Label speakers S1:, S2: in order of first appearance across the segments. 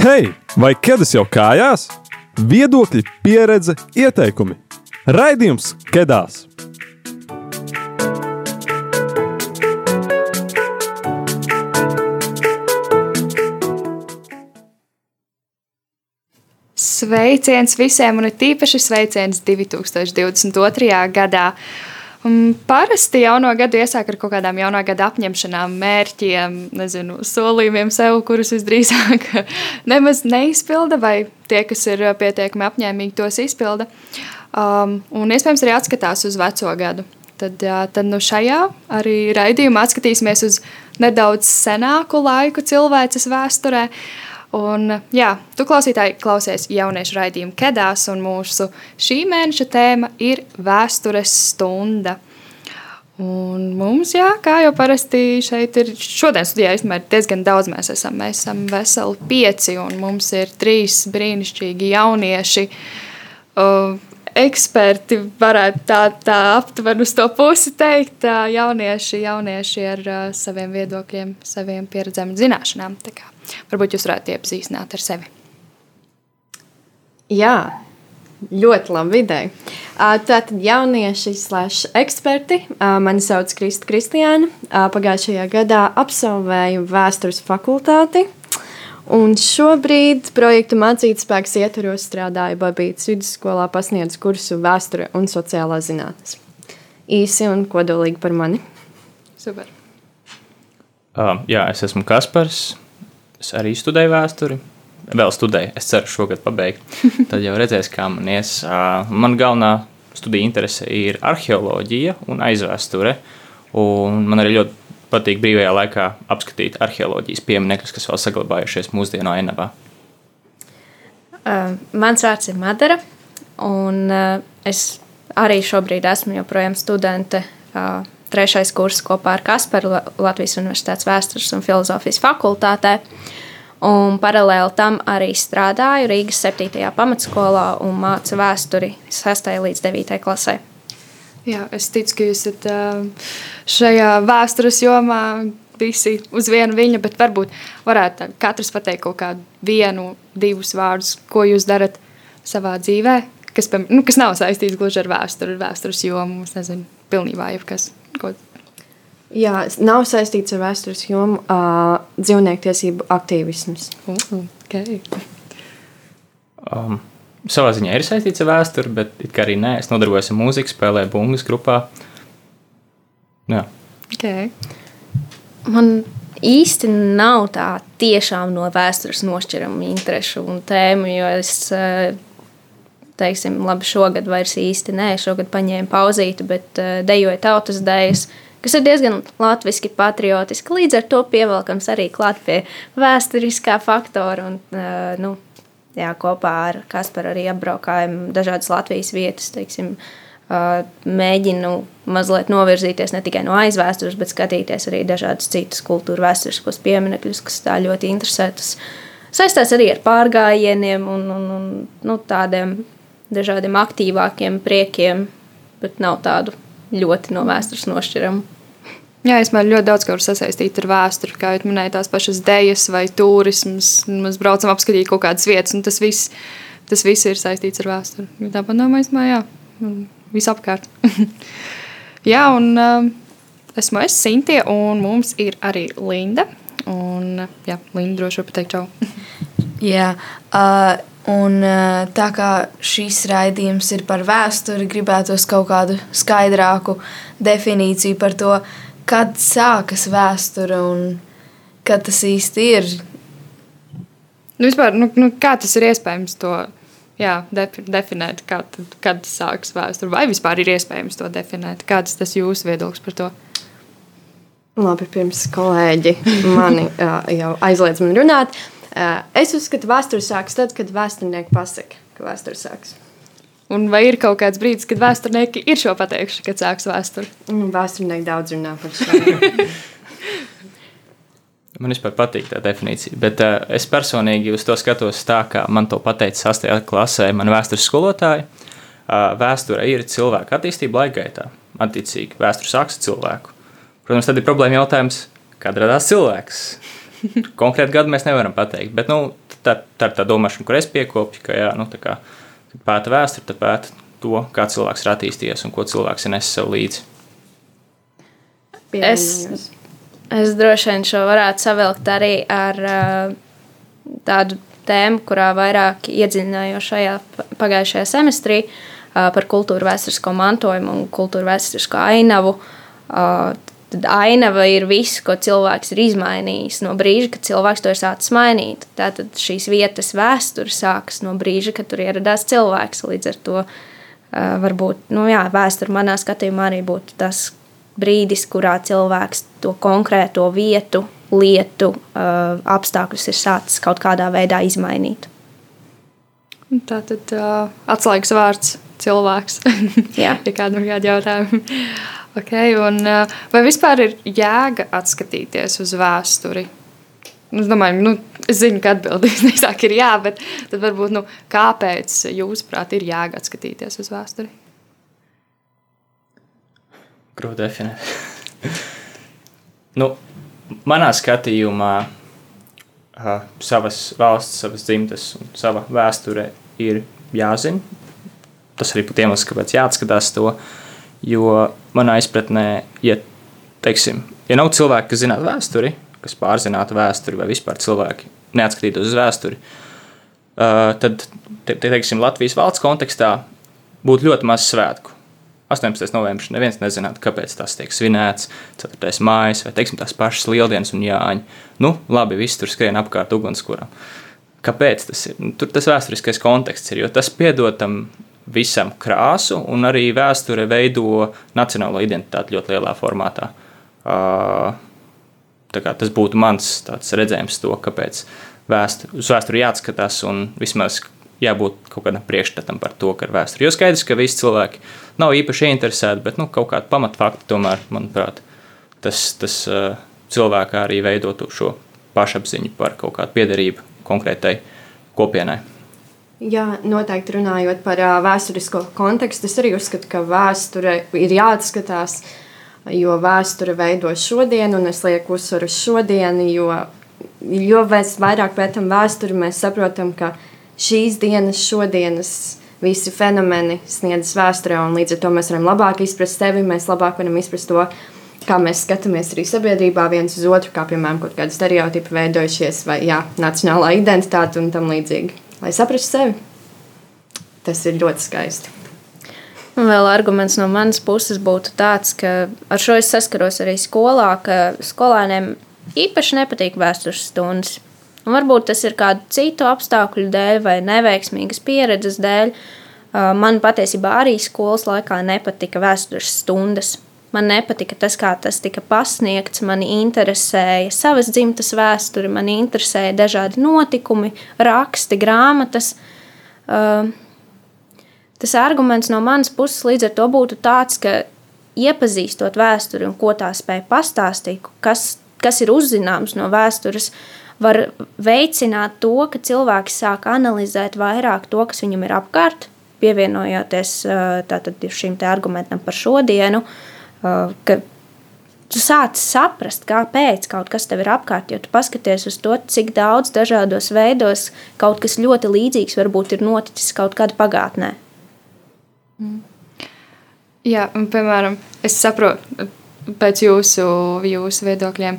S1: Hei, vai ķēdes jau kājās? Viedokļi, pieredze, ieteikumi. Raidījums Kedās!
S2: Sveiciens visiem, un tīpaši sveiciens 2022. gadā. Un parasti jauno gadu iesāk ar kaut kādām jaunā gada apņemšanām, mērķiem, nezinu, solījumiem sev, kurus visdrīzāk nemaz neizpilda, vai tie, kas ir pietiekami apņēmīgi, tos izpilda. Um, un iespējams arī atskatās uz veco gadu. Tad, tad nu šajā arī raidījumā atskatīsimies uz nedaudz senāku laiku cilvēces vēsturē. Uh, Un, jā, tu klausītāji klausies jauniešu raidījumu Kedās, un mūsu šī mēneša tēma ir vēstures stunda. Un mums, jā, kā jau parasti šeit ir, šodien studijā ir diezgan daudz mēs esam. Mēs esam veseli pieci, un mums ir trīs brīnišķīgi jaunieši. Uh, eksperti varētu tā, tā aptuveni uz to pusi teikt. Jaunieši, jaunieši ar saviem viedokļiem, saviem pieredzēm un zināšanām. Tā kā Varbūt jūs varētu iepazīstināt ar sevi.
S3: Jā, ļoti labi ideja. Tātad jaunieši slash eksperti. Mani sauc Krista Kristiāna. Pagājušajā gadā absolvēju vēstures fakultāti. Un šobrīd projekta mācītas spēks ietvaros strādāju Babītas vidusskolā, pasniedzu kursu vēsture un sociālā zinātnes. Īsi un kodolīgi par mani.
S2: Super.
S4: Uh, jā, es esmu Kaspars. Es arī studēju vēsturi. Vēl studēju, es ceru, šogad pabeigt. Tad jau redzēs, kā man ies. Man galvenā studija interese ir arheoloģija un aizvēsture. Un man arī ļoti patīk brīvajā laikā apskatīt arheoloģijas pieminekļus, kas vēl saglabājušies mūsdienu ainavā.
S3: Uh, mans vārds ir Madara, un uh, es arī šobrīd esmu joprojām studente uh, trešais kurs kopā ar Kasparu Latvijas Universitātes vēstures un filozofijas fakultātē. Un paralēli tam arī strādāju Rīgas 7. pamatskolā un mācu vēsturi 6. līdz 9. klasē.
S2: Jā, es ticu, ka jūs esat šajā vēstures jomā visi uz vienu viņa, bet varbūt varētu katrs pateikt kaut kādu vienu, divus vārdus, ko jūs darat savā dzīvē, kas, nu, kas nav saistīts gluži ar vēsturi, ar vēstures jomu, nezinu, pilnībā jebkas. Ko...
S3: Jā, nav saistīts ar vēstures jomu, uh, dzīvniektiesību aktīvisms.
S2: Uh, okay.
S4: um, savā ziņā ir saistīts ar vēsturi, bet arī nē, es nodarbojos ar mūziku, spēlēju bungas grupā. Jā.
S2: Okay.
S3: Man īsti nav tā tiešām no vēstures nošķirama interešu un tēmu, jo es teiksim, labi, šogad vairs īsti nē, šogad paņēmu pauzīti, bet uh, dejoju tautas dēļas, kas ir diezgan latviski, patriotiski. Līdz ar to pievelkams arī klāt pie vēsturiskā faktora. Un, uh, nu, jā, kopā ar Kasparu arī apbraukājam dažādas Latvijas vietas. Teiksim, uh, mēģinu mazliet novirzīties ne tikai no aizvēstures, bet skatīties arī dažādas citas kultūra vēsturiskos pieminekļus, kas tā ļoti interesē. Tas saistās arī ar pārgājieniem un, un, un nu, tādiem dažādiem aktīvākiem priekiem, bet nav tādu ļoti no vēstures nošķiramu.
S2: Jā, es man ļoti daudz ko varu sasaistīt ar vēsturi. Kā jau minēju, tās pašas idejas vai turisms. Mēs braucam apskatīt kaut kādas vietas, un tas viss, tas viss ir saistīts ar vēsturi. Tāpat no manis, jā, visapkārt. jā, un uh, esmu es Sintie, un mums ir arī Linda. Un, jā, Linda droši vien pateikt čau.
S5: jā, uh, Un, tā kā šis raidījums ir par vēsturi, gribētos kaut kādu skaidrāku definīciju par to, kad sākas vēsture un kad tas īsti ir.
S2: Nu, vispār, nu, nu, kā tas ir iespējams to jā, definēt, kad, kad sākas vēsture? Vai vispār ir iespējams to definēt? Kāds tas jūsu viedoklis par to?
S3: Labi, pirms kolēģi mani jau aizliedz man runāt. Eh, es uzskatu, ka vēsture sākas tad, kad vēsturnieki pasaka, ka vēsture sākas.
S2: Un vai ir kaut kāds brīdis, kad vēsturnieki ir šo pateikuši, kad sāks vēsture?
S3: Mm, vēsturnieki daudz runā par šo.
S4: Man vispār patīk tā definīcija, bet uh, es personīgi uz to skatos tā, kā man to pateica 8. klasē, man vēstures skolotāji. Uh, vēsture ir cilvēka attīstība laika gaitā. Attiecīgi, vēsture sāks cilvēku. Protams, tad ir problēma jautājums, kad radās cilvēks. Konkrētu gadu mēs nevaram pateikt, bet nu, tā, tā ir tā domāšana, kur es piekopju, ka jā, nu, tā kā pēta vēsturi, tad pēta to, kā cilvēks ir attīstījies un ko cilvēks ir nesis sev līdzi.
S3: Es, es droši vien šo varētu savilkt arī ar uh, tādu tēmu, kurā vairāk iedziļinājos šajā pagājušajā semestrī uh, par kultūra vēsturisko mantojumu un kultūra vēsturisko ainavu. Uh, tad ainava ir viss, ko cilvēks ir izmainījis no brīža, kad cilvēks to ir sācis mainīt. Tātad šīs vietas vēsture sākas no brīža, kad tur ieradās cilvēks. Līdz ar to uh, varbūt nu, jā, vēsture manā skatījumā arī būtu tas brīdis, kurā cilvēks to konkrēto vietu, lietu, uh, apstākļus ir sācis kaut kādā veidā izmainīt.
S2: Tā tad uh, atslēgas vārds cilvēks.
S3: Jā,
S2: ja kādam ir kādi jautājumi. Okay, un, uh, vai vispār ir jēga atskatīties uz vēsturi? Nu, es domāju, nu, es zinu, ka atbildības neizsāk ir jā, bet tad varbūt, nu, kāpēc jūsuprāt ir jēga atskatīties uz vēsturi?
S4: Grūti definēt. nu, manā skatījumā savas valsts, savas dzimtas un sava vēsture ir jāzina. Tas arī pat iemesls, kāpēc jāatskatās to. Jo manā izpratnē, ja, teiksim, ja nav cilvēki, kas zinātu vēsturi, kas pārzinātu vēsturi, vai vispār cilvēki neatskatītos uz vēsturi, uh, tad, te, te, teiksim, Latvijas valsts kontekstā būtu ļoti maz svētku. 18. novembris neviens nezinātu, kāpēc tas tiek svinēts, 4. mājas vai teiksim, tās pašas lieldienas un jāņa. Nu, labi, viss tur skrien apkārt ugunskuram. Kāpēc tas ir? Nu, tur tas vēsturiskais konteksts ir, jo tas piedod tam visam krāsu, un arī vēsture veido nacionālo identitāti ļoti lielā formātā. Tas būtu mans redzējums, to, kāpēc vēsture, uz vēsturi jāatskatās un vismaz jābūt kaut kādam priekšstatam par to, ka ir vēsture. Jo skaidrs, ka visi cilvēki nav īpaši ieinteresēti, bet nu, kaut kāda pamatfakta tomēr, manuprāt, tas, tas cilvēkā arī veido šo pašapziņu par kaut kādu piederību konkrētai kopienai.
S6: Jā, noteikti runājot par vēsturisko kontekstu, es arī uzskatu, ka vēsture ir jāatskatās, jo vēsture veido šodienu, un es lieku uzsvaru uz šodienu, jo, jo mēs vairāk pētām vēsturi, mēs saprotam, ka šīs dienas, šodienas visi fenomeni sniedzas vēsturē, un līdz ar to mēs varam labāk izprast sevi, mēs labāk varam izprast to, kā mēs skatāmies arī sabiedrībā viens uz otru, kā piemēram kaut kādi stereotipi veidojušies, vai jā, nacionālā identitāte un tam līdzīgi. Lai saprastu sevi, tas ir ļoti skaisti.
S3: Un vēl arguments no manas puses būtu tāds, ka ar šo es saskaros arī skolā, ka skolēniem īpaši nepatīk vēstures stundas. Un varbūt tas ir kādu citu apstākļu dēļ vai neveiksmīgas pieredzes dēļ. Man patiesībā arī skolas laikā nepatika vēstures stundas. Man nepatika tas, kā tas tika pasniegts. Mani interesēja savas dzimtas vēsture, mani interesēja dažādi notikumi, raksti, grāmatas. Tas arguments no manas puses līdz ar to būtu tāds, ka iepazīstot vēsturi un ko tā spēja pastāstīt, kas, kas ir uzzināms no vēstures, uh, var veicināt to, ka cilvēks sāk analizēt vairāk to, kas viņam ir apkārt, pievienojoties tātad, šim argumentam par šodienu, ka tu sāc saprast, kāpēc kaut kas tev ir apkārt, jo tu paskaties uz to, cik daudz dažādos veidos kaut kas ļoti līdzīgs varbūt ir noticis kaut kad pagātnē.
S2: Mm. Jā, un, piemēram, es saprotu, pēc jūsu, jūsu viedokļiem,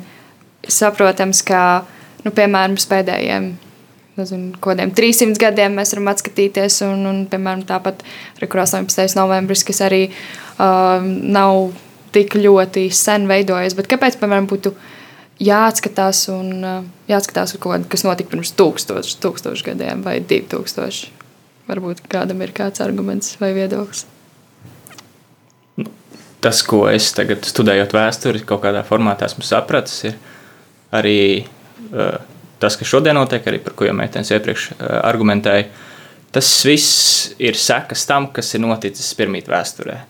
S2: saprotams, ka nu, piemēram, pēdējiem nezinu, kādiem 300 gadiem mēs varam atskatīties. Un, un, piemēram, tāpat arī 18. novembris, kas arī uh, nav tik ļoti sen veidojies. Bet kāpēc, piemēram, būtu jāatskatās un uh, jāatskatās uz kaut ko, kas notika pirms tūkstoš, tūkstoš gadiem vai 2000? Varbūt kādam ir kāds arguments vai viedoklis.
S4: Nu, tas, ko es tagad studējot vēsturi, kaut kādā formātā esmu sapratis, ir arī Eh, tas, kas šodien notiek, arī par ko jau meitenes iepriekš eh, argumentēja, tas viss ir sekas tam, kas ir noticis pirmīt vēsturē.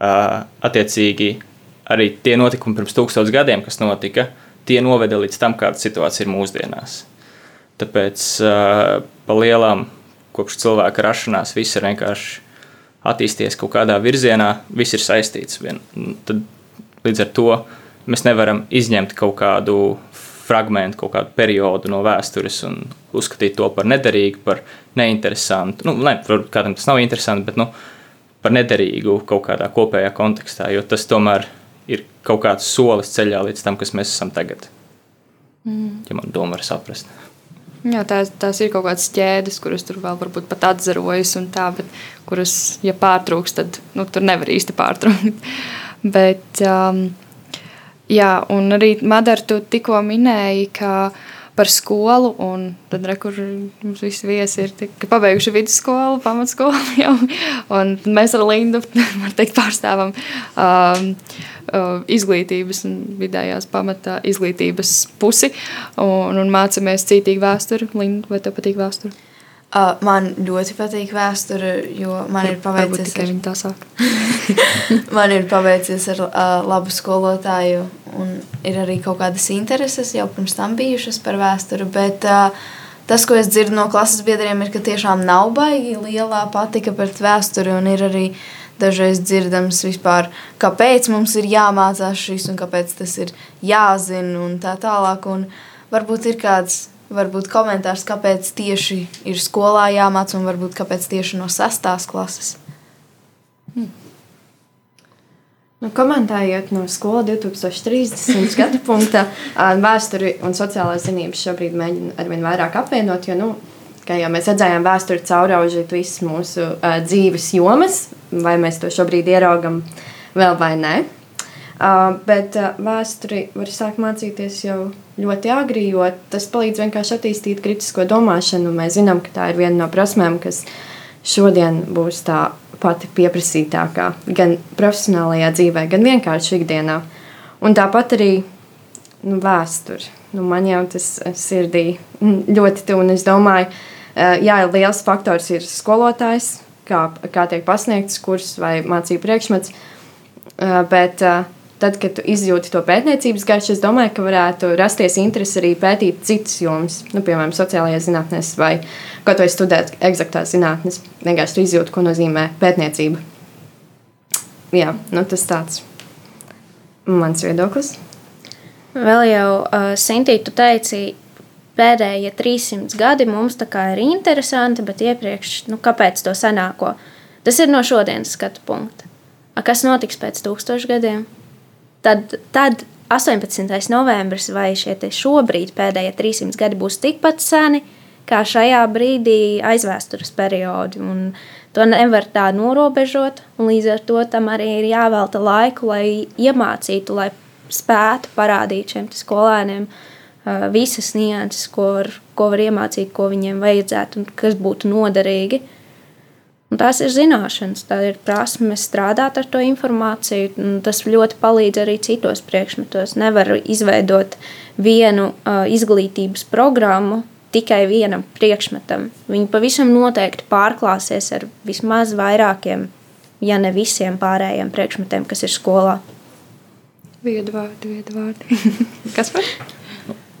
S4: Attiecīgi, arī tie notikumi pirms tūkstošiem gadiem, kas notika, tie noveda līdz tam, kāda situācija ir mūsdienās. Tāpēc pa lielām kopš cilvēka rašanās viss ir vienkārši attīstījies kaut kādā virzienā, viss ir saistīts. Vien. Tad, līdz ar to mēs nevaram izņemt kaut kādu fragment, kaut kādu periodu no vēstures un uzskatīt to par nederīgu, par neinteresantu. Nu, ne, kādam tas nav interesanti, bet nu, par nederīgu kaut kādā kopējā kontekstā, jo tas tomēr ir kaut kāds solis ceļā līdz tam, kas mēs esam tagad. Mm. Ja man doma var saprast.
S2: Jā, tās, tās ir kaut kādas ķēdes, kuras tur vēl varbūt pat atzarojas, un tā, bet kuras, ja pārtrūks, tad nu, tur nevar īsti pārtraukt. bet, um, jā, un arī Madara, tu tikko minēji, ka par skolu, tad, re, kur mums visi viesi ir tika, pabeiguši vidusskolu, pamatskolu jau, mēs ar Lindu, teikt, pārstāvam um, Uh, izglītības un vidējās pamatā izglītības pusi un, un mācāmies cītīgi vēsturi. Linda, vai tev patīk vēsture?
S5: Uh, man ļoti patīk vēsture, jo man ir paveicies
S2: ar, tā sāk.
S5: man ir paveicies ar uh, labu skolotāju, un ir arī kaut kādas intereses jau pirms tam bijušas par vēsturi. Bet, uh, Tas, ko es dzirdu no klases biedriem, ir, ka tiešām nav baigi lielā patika pret vēsturi, un ir arī dažreiz dzirdams vispār, kāpēc mums ir jāmācās šis un kāpēc tas ir jāzina un tā tālāk. Un varbūt ir kāds varbūt komentārs, kāpēc tieši ir skolā jāmāca un varbūt kāpēc tieši no sestās klases.
S6: Hmm. Nu, komentējot no skolas 2030. gada punkta, vēsturi un sociālās zinības šobrīd mēģina arvien vairāk apvienot, jo nu, Kā jau mēs redzējām, vēsture cauraužīt visas mūsu uh, dzīves jomas, vai mēs to šobrīd ieraugam vēl vai nē. Uh, bet uh, vēsturi var sākt mācīties jau ļoti agri, jo tas palīdz vienkārši attīstīt kritisko domāšanu. Mēs zinām, ka tā ir viena no prasmēm, kas šodien būs tā pati pieprasītākā gan profesionālajā dzīvē, gan vienkārši ikdienā. Un tāpat arī nu, vēsture. Nu, man jau tas sirdī ļoti tuvu, un es domāju, Eh, jā, liels faktors ir skolotājs, kā, kā tiek pasniegts kurs vai mācību priekšmets. Eh, bet eh, tad, kad tu izjūti to pētniecības garšu, es domāju, ka varētu rasties interese arī pētīt citas jomas, nu, piemēram, sociālajās zinātnēs vai kaut vai studēt eksaktās zinātnes. Vienkārši tu izjūti, ko nozīmē pētniecība. Jā, nu, tas tāds mans viedoklis.
S3: Vēl jau uh, Sintī, tu teici, pēdējie 300 gadi mums ir interesanti, bet iepriekš, nu, kāpēc to senāko? Tas ir no šodienas skatu punkta. A, kas notiks pēc tūkstošiem gadiem? Tad, tad 18. novembris vai šie šobrīd pēdējie 300 gadi būs tikpat seni kā šajā brīdī aizvēstures periodi. Un to nevar tā norobežot, un līdz ar to tam arī ir jāvelta laiku, lai iemācītu, lai spētu parādīt šiem skolēniem, uh, visas nianses, ko var, ko var iemācīt, ko viņiem vajadzētu un kas būtu noderīgi. Un tās ir zināšanas, tā ir prasme strādāt ar to informāciju. Tas ļoti palīdz arī citos priekšmetos. Nevar izveidot vienu uh, izglītības programmu tikai vienam priekšmetam. Viņi pavisam noteikti pārklāsies ar vismaz vairākiem, ja ne visiem pārējiem priekšmetiem, kas ir skolā.
S2: Viedvārdi, viedvārdi. kas par?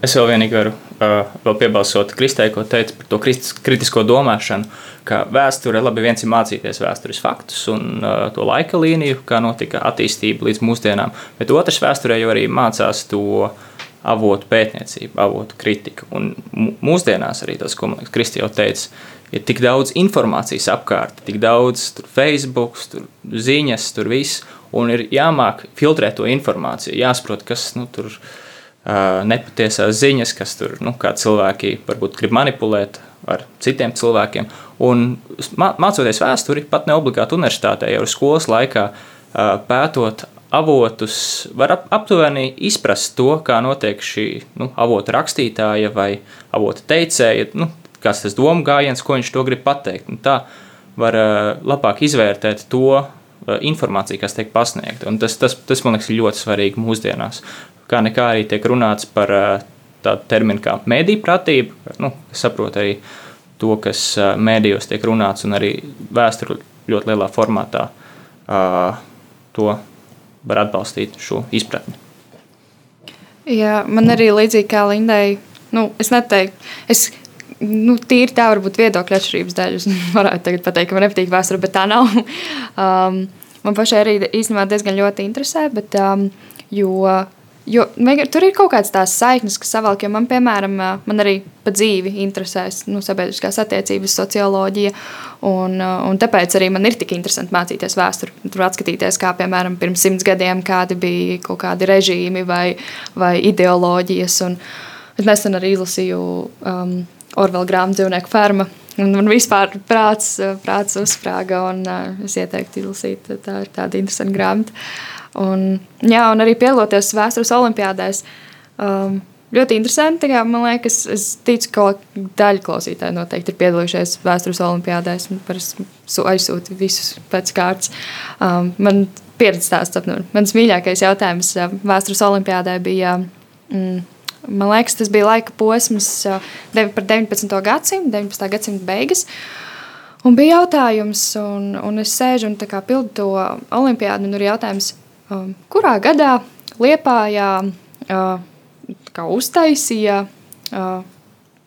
S4: Es vēl vienīgi varu vēl piebalsot Kristē, ko teica par to kritisko domāšanu, ka vēsture labi viens ir mācīties vēstures faktus un uh, to laika līniju, kā notika attīstība līdz mūsdienām, bet otrs vēsturē jau arī mācās to avotu pētniecību, avotu kritiku. Un mūsdienās arī tas, ko man liekas, Kristi jau teica, ir tik daudz informācijas apkārt, tik daudz tur Facebook, tur ziņas, tur viss, un ir jāmāk filtrēt to informāciju, jāsaprot, kas nu, tur ir nepatiesās ziņas, kas tur nu, cilvēki varbūt grib manipulēt ar citiem cilvēkiem. Un mācoties vēsturi, pat ne obligāti universitātē, jau skolas laikā pētot avotus, var aptuveni izprast to, kā notiek šī nu, avota rakstītāja vai avota teicēja, nu, kas tas domu gājiens, ko viņš to grib pateikt. Un tā var labāk izvērtēt to informāciju, kas tiek pasniegta. Tas, tas, tas, man liekas, ir ļoti svarīgi mūsdienās kā nekā arī tiek runāts par tādu terminu kā mēdīņu pratība. Nu, saprot arī to, kas mēdījos tiek runāts, un arī vēsture ļoti lielā formātā to var atbalstīt šo izpratni.
S2: Jā, man arī līdzīgi kā Lindai, nu, es neteiktu, es nu, tīri tā varbūt viedokļa atšķirības dēļ. Es varētu pateikt, ka man nepatīk vēsture, bet tā nav. Um, man pašai arī īstenībā diezgan ļoti interesē, bet, um, jo Jo tur ir kaut kādas tās saiknes, kas savalk, jo man, piemēram, man arī pa dzīvi interesēs nu, sabiedriskās attiecības, socioloģija. Un, un tāpēc arī man ir tik interesanti mācīties vēsturi. Tur atskatīties, kā piemēram pirms simts gadiem, kādi bija kaut kādi režīmi vai, vai ideoloģijas. Un, es nesen arī izlasīju um, Orvela grāmatu dzīvnieku fermu. Un man vispār prāts, prāts uzsprāga, un uh, es ieteiktu izlasīt. Tā ir tāda interesanta grāmata. Un, jā, un arī piedaloties vēstures olimpiādēs. Um, ļoti interesanti. Jā, man liekas, es ticu, ka daļa klausītāju noteikti ir piedalījušies vēstures olimpiādēs. Es aizsūtu visus pēc kārtas. Um, man pieredze stāsts apmēram. Mans mīļākais jautājums uh, vēstures olimpiādē bija. Mm, Man liekas, tas bija laika posms uh, par 19. gadsimtu, 19. gadsimta beigas. Un bija jautājums, un, un es sēžu un pildu to olimpiādu. Tur ir jautājums, Um, kurā gadā Liepājā uh, uztaisīja uh,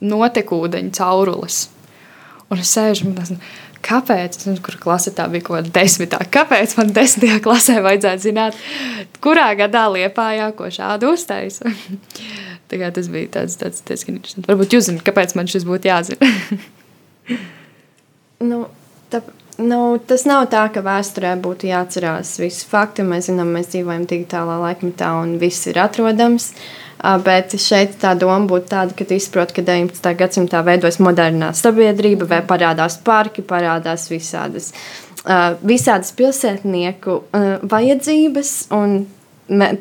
S2: notekūdeņu caurules. Un es sēžu un esmu, kāpēc, es nezinu, kur klasē tā bija kaut kāda desmitā, kāpēc man desmitajā klasē vajadzētu zināt, kurā gadā Liepājā ko šādu uztaisa. tas bija tāds, tāds diezgan interesants. Varbūt jūs zināt, kāpēc man šis būtu jāzina.
S6: nu, tā, Nu, tas nav tā, ka vēsturē būtu jāatcerās visi fakti. Mēs zinām, mēs dzīvojam digitālā laikmetā un viss ir atrodams. Bet šeit tā doma būtu tāda, ka izprot, ka 19. gadsimtā veidojas modernā sabiedrība, vai parādās parki, parādās visādas, visādas pilsētnieku vajadzības, un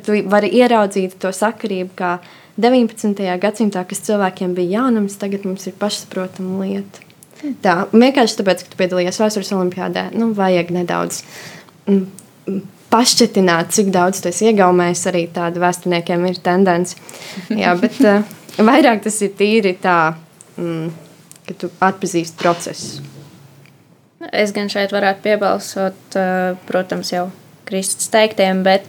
S6: tu vari ieraudzīt to sakarību, kā 19. gadsimtā, kas cilvēkiem bija jaunums, tagad mums ir pašsaprotama lieta. Tā vienkārši tāpēc, ka tu piedalījies Vēstures Olimpijādē, nu, vajag nedaudz mm, mm, pašķetināt, cik daudz tu esi iegaumējis. Arī tāda vēsturniekiem ir tendence. Jā, bet uh, vairāk tas ir tīri tā, mm, ka tu atpazīsti procesu.
S3: Es gan šeit varētu piebalsot, uh, protams, jau Kristus teiktiem, bet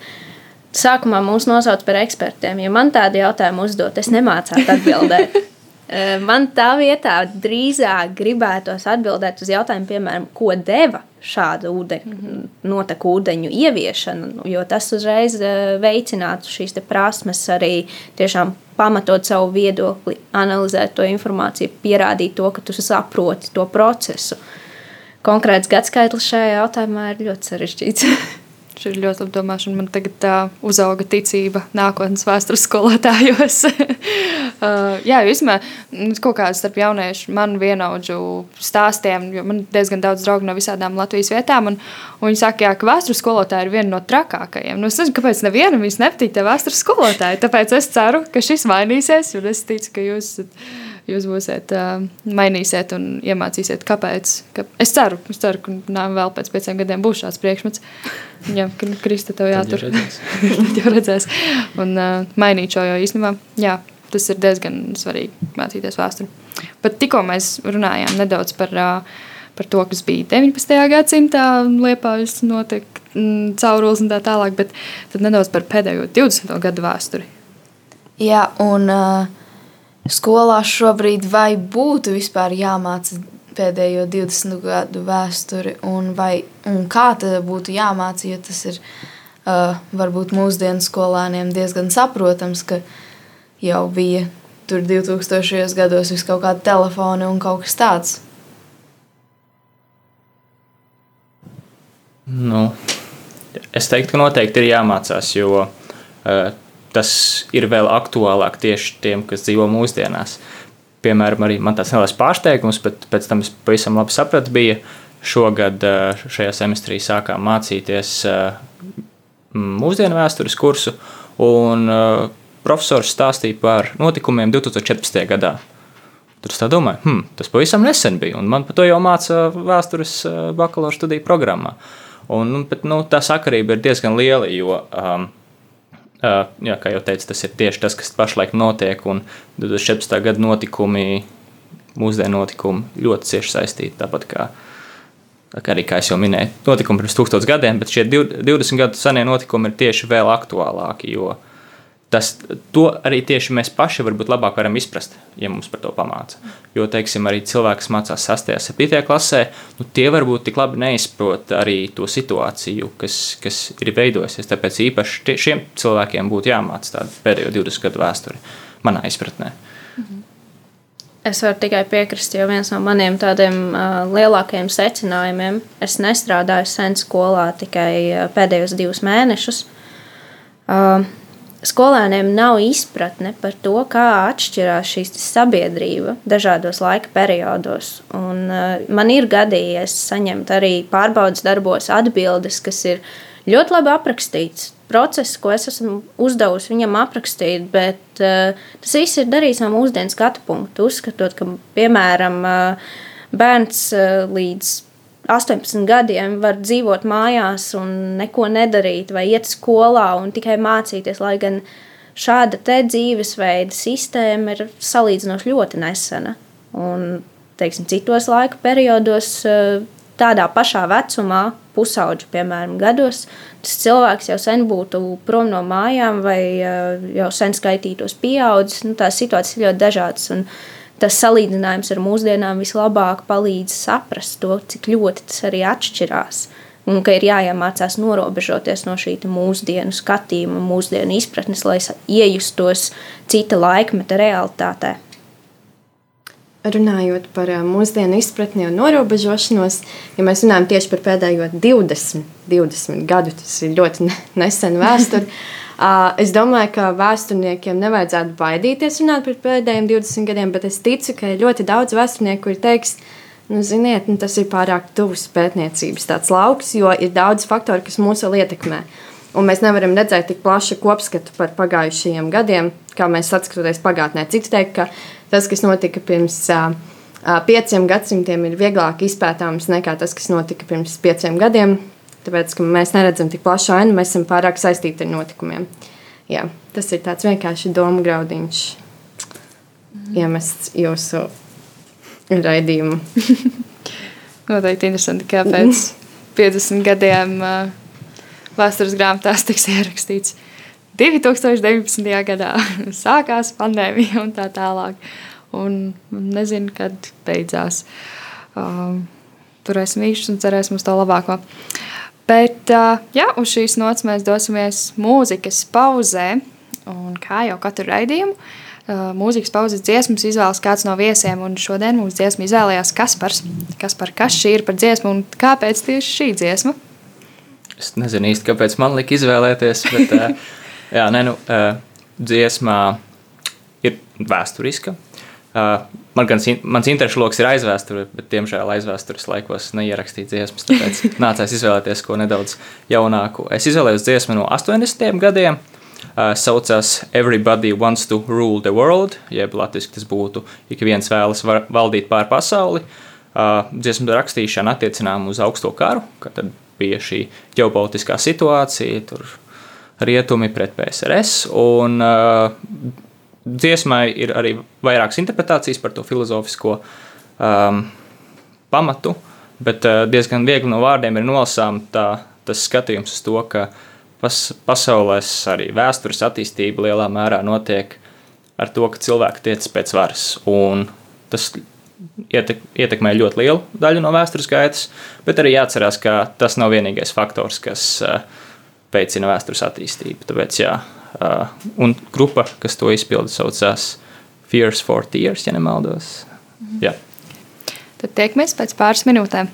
S3: sākumā mūs nosauc par ekspertiem. Ja man tādu jautājumu uzdot, es nemācētu atbildēt. Eh, man tā vietā drīzāk gribētos atbildēt uz jautājumu, piemēram, ko deva šāda ūdeņu, mhm. noteku ūdeņu ieviešana, jo tas uzreiz eh, veicinātu šīs prasmes arī tiešām pamatot savu viedokli, analizēt to informāciju, pierādīt to, ka tu saproti to procesu. Konkrēts gadskaitlis šajā jautājumā ir ļoti sarežģīts.
S2: Šī ir ļoti apdomāšana. Man tagad tā uzauga ticība nākotnes vēstures skolotājos. uh, jā, vismaz nu, kaut kāds starp jauniešu, man vienaudžu stāstiem, jo man diezgan daudz draugu no visādām Latvijas vietām. Un, un viņi saka, jā, ka vēstures skolotāji ir viena no trakākajiem. Nu, es nezinu, kāpēc nevienam viņas nepatīk tie vēstures skolotāji. Tāpēc es ceru, ka šis mainīsies, un es ticu, ka jūs esat jūs būsiet uh, mainīsiet un iemācīsiet, kāpēc. Ka, es ceru, es ceru, ka nā, vēl pēc pieciem gadiem būs šāds priekšmets. Jā, ka Krista tev jātur. Tad jau redzēs. Un uh, mainīt šo, jo īstenībā, jā, tas ir diezgan svarīgi mācīties vēsturi. Bet tikko mēs runājām nedaudz par, uh, par to, kas bija 19. gadsimtā, liepājas notika mm, caurules un tā tālāk, bet tad nedaudz par pēdējo 20. gadu vēsturi.
S5: Jā, un uh, skolā šobrīd vai būtu vispār jāmāca pēdējo 20 gadu vēsturi, un, vai, un kā tad būtu jāmāca, jo tas ir uh, varbūt mūsdienu skolēniem diezgan saprotams, ka jau bija tur 2000. gados vis kaut kāda telefona un kaut kas tāds.
S4: Nu, es teiktu, ka noteikti ir jāmācās, jo uh, tas ir vēl aktuālāk tieši tiem, kas dzīvo mūsdienās. Piemēram, arī man tāds neliels pārsteigums, bet pēc tam es pavisam labi sapratu, bija šogad eh, šajā semestrī sākām mācīties eh, mūsdienu vēstures kursu, un eh, profesors stāstīja par notikumiem 2014. gadā. Tur es domāju, hmm, tas pavisam nesen bija, un man par to jau māca vēstures bakalaura studiju programmā. Un, bet, nu, tā sakarība ir diezgan liela, jo um, jā, kā jau teicu, tas ir tieši tas, kas pašlaik notiek. Un 2014. gada notikumi, mūsdienu notikumi ļoti cieši saistīti. Tāpat kā, kā arī, kā jau minēju, notikumi pirms tūkstošiem gadiem, bet šie 20 gadu senie notikumi ir tieši vēl aktuālāki. Jo tas, to arī tieši mēs paši varbūt labāk varam izprast, ja mums par to pamāca. Jo, teiksim, arī cilvēki, kas mācās 6. un 7. klasē, nu, tie varbūt tik labi neizprot arī to situāciju, kas, kas ir veidojusies. Tāpēc īpaši tie, šiem cilvēkiem būtu jāmāca tāda pēdējo 20 gadu vēsture, manā izpratnē.
S3: Es varu tikai piekrist, jo viens no maniem tādiem uh, lielākajiem secinājumiem, es nestrādāju sen skolā tikai pēdējos divus mēnešus. Uh, skolēniem nav izpratne par to, kā atšķirās šī sabiedrība dažādos laika periodos. Un, uh, man ir gadījies saņemt arī pārbaudas darbos atbildes, kas ir ļoti labi aprakstīts. Process, ko es esmu uzdevusi viņam aprakstīt, bet uh, tas viss ir darīts no mūsdienu skatu punkta. Uzskatot, ka, piemēram, uh, bērns uh, līdz 18 gadiem var dzīvot mājās un neko nedarīt, vai iet skolā un tikai mācīties. Lai gan šāda dzīvesveida sistēma ir salīdzinoši ļoti nesena. Un, teiksim, citos laika periodos, eh, tādā pašā vecumā, pusauģa, piemēram, gados, tas cilvēks jau sen būtu prom no mājām vai eh, jau sen skaitītos pieaudzis. Nu, tās situācijas ir ļoti dažādas. Un, tas salīdzinājums ar mūsdienām vislabāk palīdz saprast to, cik ļoti tas arī atšķirās. Un ka ir jāiemācās norobežoties no šī mūsdienu skatījuma, mūsdienu izpratnes, lai iejustos cita laikmeta realitātē.
S6: Runājot par mūsdienu izpratni un norobežošanos, ja mēs runājam tieši par pēdējo 20, 20 gadu, tas ir ļoti nesen vēsture. Es domāju, ka vēsturniekiem nevajadzētu baidīties runāt par pēdējiem 20 gadiem, bet es ticu, ka ir ļoti daudz vēsturnieku, kuri teiks, nu, ziniet, nu, tas ir pārāk tuvs pētniecības lauks, jo ir daudz faktoru, kas mūs vēl ietekmē. Un mēs nevaram redzēt tik plašu kopskatu par pagājušajiem gadiem, kā mēs atskatoties pagātnē. Citi teikt, ka tas, kas notika pirms uh, pieciem gadsimtiem, ir vieglāk izpētāms nekā tas, kas notika pirms pieciem gadiem. Tāpēc, mēs neredzam tik plašu ainu, mēs esam pārāk saistīti ar notikumiem. Jā, tas ir tāds vienkārši domu graudiņš, mm. iemests jūsu raidījumu.
S2: Noteikti interesanti, kāpēc 50 gadiem vēstures grāmatās tiks ierakstīts. 2019. gadā sākās pandēmija un tā tālāk. Un nezinu, kad beidzās. Um, turēsim īšus un cerēsim uz to labāko. Bet jā, uz šīs nots mēs dosimies mūzikas pauzē. Un kā jau katru raidījumu, mūzikas pauzes dziesmas izvēlas kāds no viesiem. Un šodien mūsu dziesmu izvēlējās Kaspars. Kaspar, kas šī ir par dziesmu un kāpēc tieši šī dziesma?
S4: Es nezinu īsti, kāpēc man lika izvēlēties, bet jā, ne, nu, dziesmā ir vēsturiska. Man gan mans interesu lokus ir aizvēsture, bet, diemžēl, aizvēstures laikos neierakstīju dziesmas. Tāpēc nācās izvēlēties ko nedaudz jaunāku. Es izvēlējos dziesmu no 80. gadiem. Uh, saucās Everybody Wants to Rule the World, jeb latviešu tas būtu, ik viens vēlas var, valdīt pār pasauli. Uh, dziesmu rakstīšana attiecinām uz augsto karu, kad bija šī ģeopolitiskā situācija, tur rietumi pret PSRS. Un, uh, dziesmai ir arī vairākas interpretācijas par to filozofisko um, pamatu, bet uh, diezgan viegli no vārdiem ir nolasām tā, tas skatījums uz to, ka pas, pasaulēs arī vēstures attīstība lielā mērā notiek ar to, ka cilvēki tiec pēc varas. Un tas ietek, ietekmē ļoti lielu daļu no vēstures gaitas, bet arī jāatcerās, ka tas nav vienīgais faktors, kas uh, veicina vēstures attīstību. Tāpēc, jā, Uh, un grupa, kas to izpilda, saucās Fears for Tears, ja nemaldos. Mhm. Jā.
S2: Tad tiekamies pēc pāris minūtēm.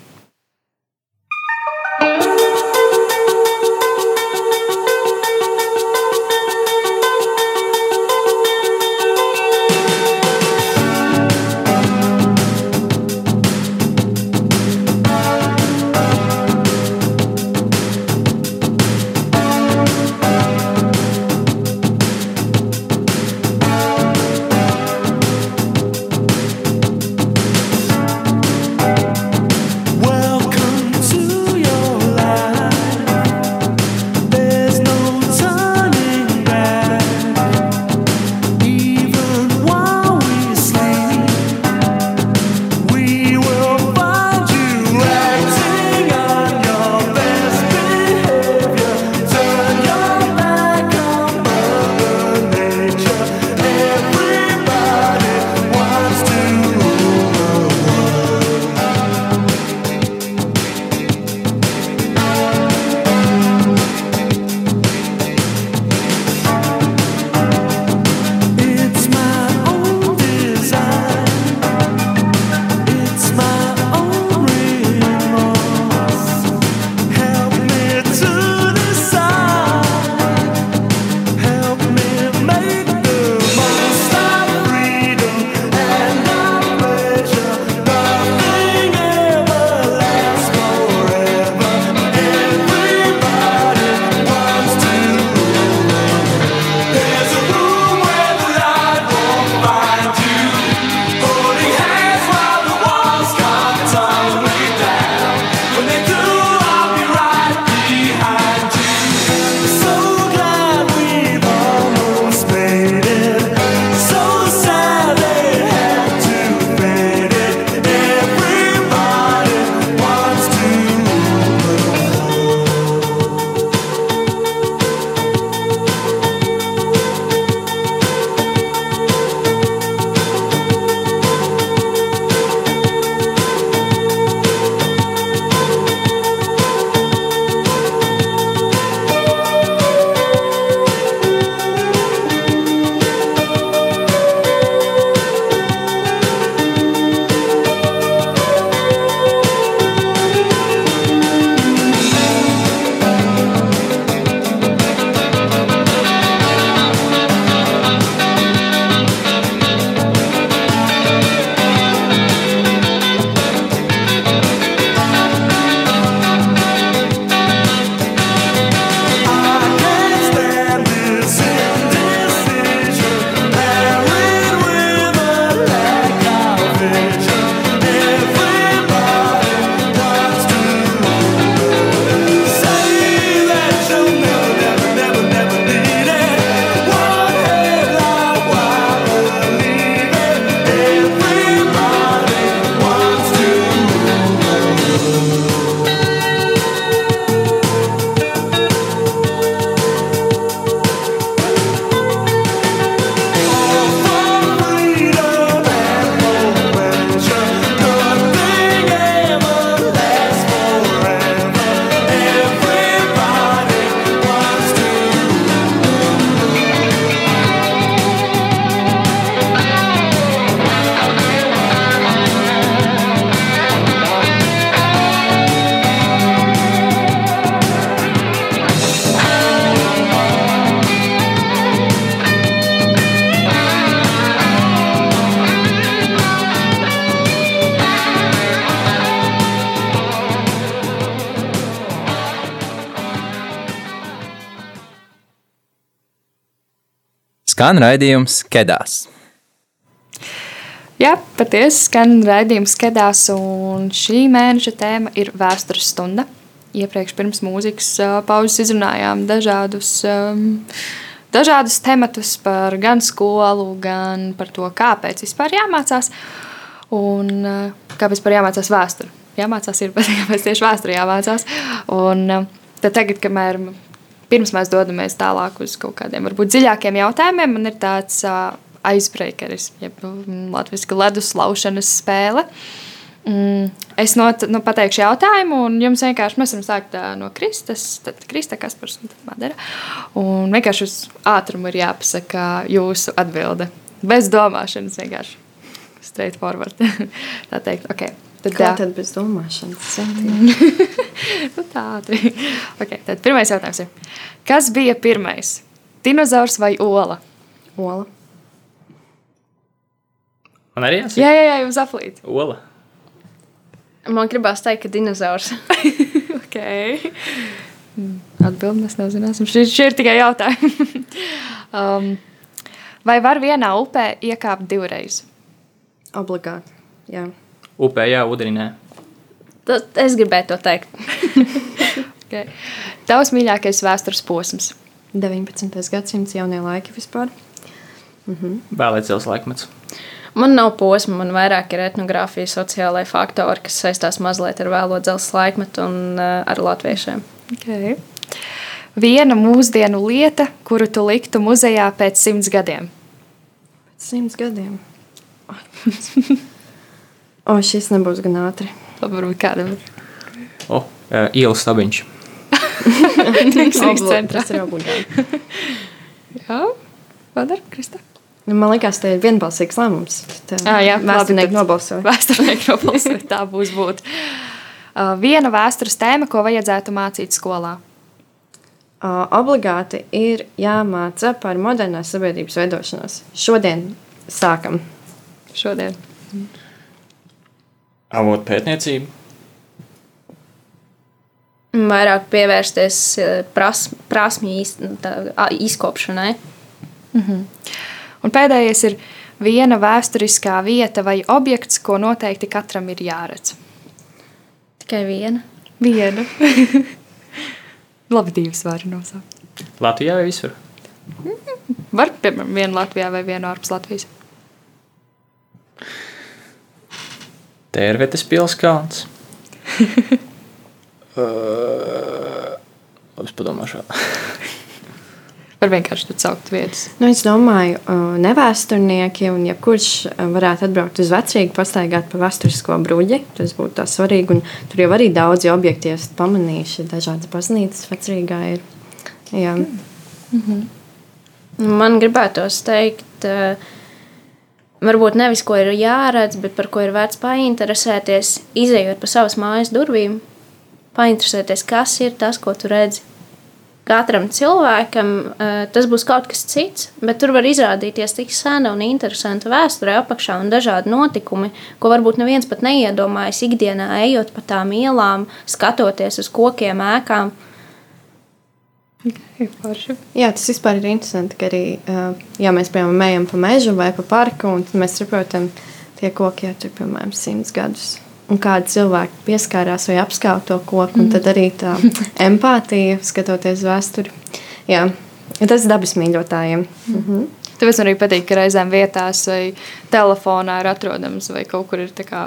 S7: Skan raidījums Kedās.
S2: Jā, patiesi skan raidījums Kedās, un šī mēneša tēma ir vēstures stunda. Iepriekš pirms mūzikas pauzes izrunājām dažādus, um, dažādus tematus par gan skolu, gan par to, kāpēc vispār jāmācās un kāpēc vispār jāmācās vēsture. Jāmācās ir, bet kāpēc tieši vēsture jāmācās. Un tad tagad, kamēr pirms mēs dodamies tālāk uz kaut kādiem varbūt dziļākiem jautājumiem, man ir tāds uh, icebreakeris, jeb latviešu ledus laušanas spēle. Mm, es not, nu, pateikšu jautājumu, un jums vienkārši mēs varam sākt no Kristas, tad Krista, Kaspars un Madara. Un vienkārši uz ātrumu ir jāpasaka jūsu atbilde. Bez domāšanas vienkārši. Straight forward. Tā teikt, ok.
S6: Tad, Kā tad bez domāšanas?
S2: nu, tādi. okay, tad pirmais jautājums ir, kas bija pirmais? Dinozaurs vai ola?
S6: Ola.
S4: Man arī jāsaka?
S2: Jā, jā, jā jums aplīt.
S4: Ola.
S3: Man gribās teikt, ka dinozaurs.
S2: ok. Atbildi mēs nezināsim. Šie, šie ir tikai jautājumi. um, vai var vienā upē iekāpt divreiz?
S6: Obligāti, jā.
S4: Upē, jā, ūdenī.
S3: Tad es gribēju to teikt.
S2: okay. Tavs mīļākais vēstures posms?
S6: 19. gadsimts jaunie laiki vispār.
S4: Mhm. Vēlēt zils laikmets.
S3: Man nav posma, man vairāk ir etnogrāfija, sociālai faktori, kas saistās mazliet ar vēlo dzelzceļa laikmetu un uh, ar latviešiem.
S2: Okay. Viena mūsdienu lieta, kuru tu liktu muzejā pēc simts gadiem.
S6: Pēc simts gadiem. o, šis nebūs gan ātri.
S2: Labi, varbūt kādam ir.
S4: O, uh, ielas stabiņš.
S2: Rīgas centrā.
S6: Tas ir obligāti.
S2: Jā, padara, Krista.
S6: Nu, man liekas, tas ir vienbalsīgs lēmums. Tā,
S2: ah, jā,
S6: vēsturnieki nobalsoja.
S2: Vēsturnieki nobalsoja. Tā būs būt. Uh, viena vēstures tēma, ko vajadzētu mācīt skolā.
S6: Uh, obligāti ir jāmāca par modernās sabiedrības veidošanos. Šodien sākam.
S2: Šodien.
S4: Avotu pētniecību.
S3: Vairāk pievērsties pras, prasmju iz, izkopšanai.
S2: Mm -hmm. Un pēdējais ir viena vēsturiskā vieta vai objekts, ko noteikti katram ir jāredz.
S3: Tikai viena.
S2: Viena. Labi, divas var nosaukt.
S4: Latvijā vai visur?
S2: Var, piemēram, vienu Latvijā vai vienu ārpus Latvijas.
S4: Tērvetes pilskalns. uh, labi, es padomāšu.
S2: Var vienkārši tur saukt vietas.
S6: Nu, es domāju, nevēsturnieki un jebkurš varētu atbraukt uz vecrīgu, pastaigāt pa vēsturisko bruģi. Tas būtu tā svarīgi. Un tur jau arī daudzi objekti esat pamanījuši. Dažādas baznīcas vecrīgā ir. Jā.
S3: Mm -hmm. Man gribētos teikt, varbūt nevis ko ir jāredz, bet par ko ir vērts painteresēties, izējot pa savas mājas durvīm, painteresēties, kas ir tas, ko tu redzi katram cilvēkam uh, tas būs kaut kas cits, bet tur var izrādīties tik sena un interesanta vēsture apakšā un dažādi notikumi, ko varbūt neviens pat neiedomājas ikdienā, ejot pa tām ielām, skatoties uz kokiem, ēkām.
S6: Jā, tas vispār ir interesanti, ka arī, uh, ja mēs piemēram ejam pa mežu vai pa parku, un mēs saprotam, tie koki jau ir piemēram simts gadus un kādi cilvēki pieskārās vai apskauj to koku. Mm. Tad arī tā empātija, skatoties vēsturi. Jā, tas ir dabas mīļotājiem. Mm -hmm.
S2: Tāpēc man arī patīk, ka reizēm vietās vai telefonā ir atrodams, vai kaut kur ir kā,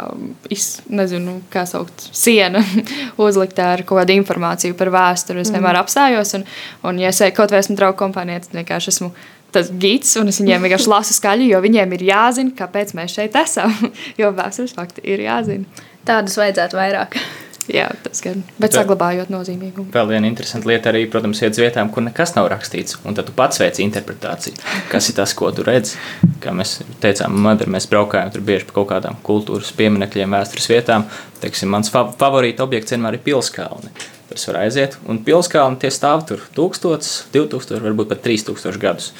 S2: iz, nezinu, kā saukt, siena uzliktā ar kaut kādu informāciju par vēsturi. Es vienmēr mm. apstājos, un, un ja es kaut vai esmu draugu kompānijā, tad vienkārši esmu tas gids, un es viņiem vienkārši lasu skaļi, jo viņiem ir jāzina, kāpēc mēs šeit esam. jo vēstures fakti ir jāzina.
S3: Tādus vajadzētu vairāk.
S2: Jā, tas gan. Bet Vēl, saglabājot nozīmīgumu.
S4: Vēl viena interesanta lieta arī, protams, ir vietām, kur nekas nav rakstīts. Un tad tu pats veici interpretāciju. Kas ir tas, ko tu redzi? Kā mēs teicām, Madara, mēs braukājām tur bieži pa kaut kādām kultūras pieminekļiem, vēstures vietām. Teiksim, mans favorīta objekts vienmēr ir pilskalni. Tur var aiziet, un pilskalni tie stāv tur 1000, 2000, varbūt pat 3000 gadus.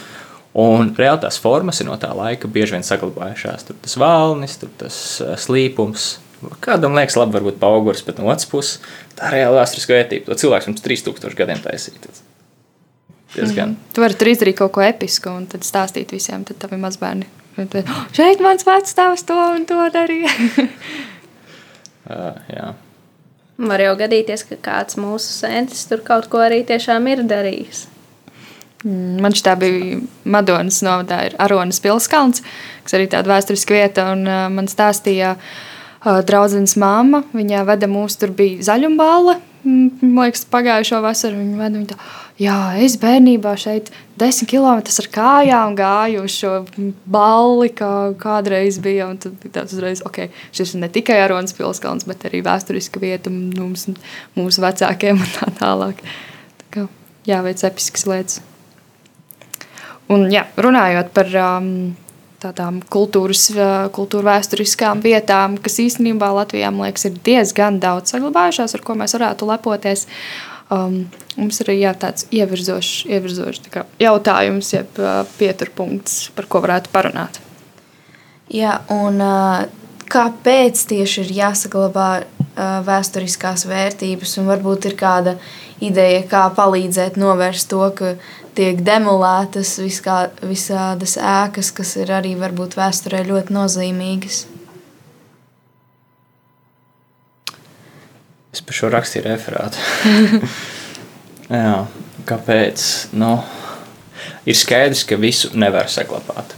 S4: Un reāli tās formas ir no tā laika bieži vien saglabājušās. Tur tas valnis, tur tas eh, slīpums, Kādam liekas, labi, varbūt paugurs, bet no otras puses tā reāli vēsturiskā vērtība. To cilvēks mums 3000 gadiem taisīja. diezgan.
S2: Mm. Tu vari tur izdarīt kaut ko episku un tad stāstīt visiem, tad tavi mazbērni. un Tad, "Oh, šeit mans vecāks to un to darīja.
S4: Uh, jā.
S3: Var jau gadīties, ka kāds mūsu sentis tur kaut ko arī tiešām ir darījis.
S2: Mm, Man šī bija Madonas novadā, ir Aronas pilskalns, kas arī tāda vēsturiska vieta. Un, uh, man stāstīja uh, draudzenes māma, viņa veda mūs, tur bija zaļumbāle. mm, Man liekas, pagājušo vasaru viņa veda. Viņa tā, Jā, es bērnībā šeit desmit km ar kājām gāju uz šo balli, kā kādreiz bija. Tad bija tāds uzreiz, ok, šis ir ne tikai Aronas pilskalns, bet arī vēsturiska vieta mums, mūsu vecākiem un tā tālāk. Tā kā jāveic episkas lietas. Un, jā, runājot par um, tādām kultūras, uh, kultūra vēsturiskām vietām, kas īstenībā Latvijā liekas, ir diezgan daudz saglabājušās, ar ko mēs varētu lepoties. Um, mums ir jā, tāds ievirzošs, ievirzošs tā kā jautājums, jeb uh, pieturpunkts, par ko varētu parunāt.
S5: Jā, un uh, kāpēc tieši ir jāsaglabā uh, vēsturiskās vērtības, un varbūt ir kāda ideja, kā palīdzēt novērst to, ka tiek demolētas viskā, visādas ēkas, kas ir arī varbūt vēsturē ļoti nozīmīgas.
S4: Es par šo rakstīju referātu. Jā, kāpēc? Nu, ir skaidrs, ka visu nevar saglabāt.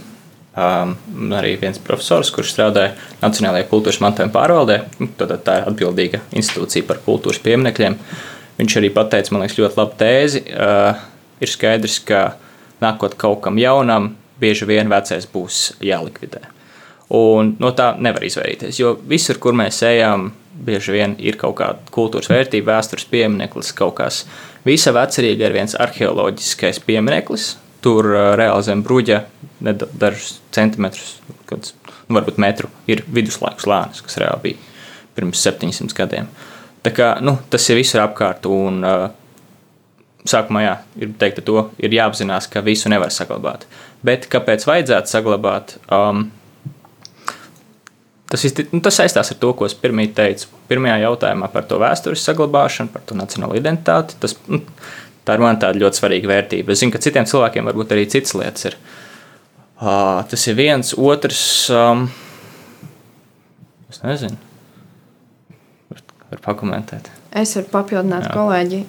S4: Um, arī viens profesors, kurš strādāja Nacionālajā kultūras mantojuma pārvaldē, nu, tad tā ir atbildīga institūcija par kultūras pieminekļiem. Viņš arī pateica, man liekas, ļoti labu tēzi. Uh, ir skaidrs, ka nākot kaut kam jaunam, bieži vien vecais būs jālikvidē. Un no tā nevar izvairīties, jo visur, kur mēs ejam, bieži vien ir kaut kāda kultūras vērtība, vēstures piemineklis, kaut kas. Visa vecerīga ir viens arheoloģiskais piemineklis. Tur uh, reāli zem bruģa, dažus centimetrus, kāds, nu, varbūt metru, ir viduslaiku slānis, kas reāli bija pirms 700 gadiem. Tā kā, nu, tas ir visur apkārt. Un, uh, sākumā jā, ir teikt, to ir jāapzinās, ka visu nevar saglabāt. Bet kāpēc vajadzētu saglabāt? Um, tas, isti, nu, tas saistās ar to, ko es pirmie teicu. Pirmajā jautājumā par to vēstures saglabāšanu, par to nacionālo identitāti. Tas, nu, tā ir man tāda ļoti svarīga vērtība. Es zinu, ka citiem cilvēkiem varbūt arī citas lietas ir. Uh, tas ir viens, otrs. Um, es nezinu. Var, var pakomentēt.
S6: Es varu papildināt
S4: Jā.
S6: kolēģi,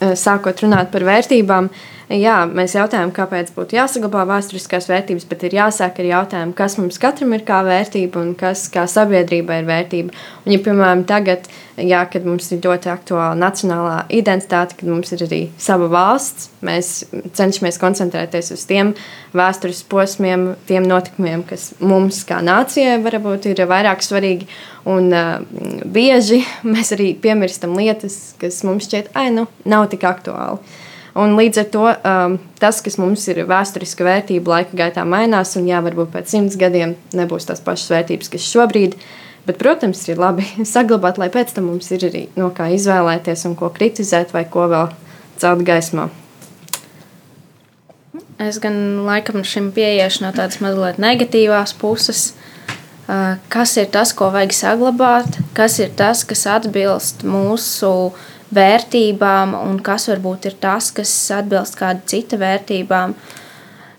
S6: eh, sākot runāt par vērtībām. Jā, mēs jautājām, kāpēc būtu jāsaglabā vēsturiskās vērtības, bet ir jāsāk ar jautājumu, kas mums katram ir kā vērtība un kas kā sabiedrībai ir vērtība. Un, ja, piemēram, tagad, jā, kad mums ir ļoti aktuāla nacionālā identitāte, kad mums ir arī sava valsts, mēs cenšamies koncentrēties uz tiem vēstures posmiem, tiem notikumiem, kas mums kā nācijai varbūt ir vairāk svarīgi. Un uh, bieži mēs arī piemirstam lietas, kas mums šķiet, ah, nu, nav tik aktuāli. Un līdz ar to um, tas, kas mums ir vēsturiska vērtība, laika gaitā mainās, un jā, varbūt pēc simts gadiem nebūs tās pašas vērtības, kas šobrīd. Bet, protams, ir labi saglabāt, lai pēc tam mums ir arī no kā izvēlēties un ko kritizēt, vai ko vēl celt gaismā.
S3: Es gan laikam šim pieiešu no tādas mazliet negatīvās puses. Uh, Kas ir tas, ko vajag saglabāt, kas ir tas, kas atbilst mūsu vērtībām, un kas varbūt ir tas, kas atbilst kāda cita vērtībām.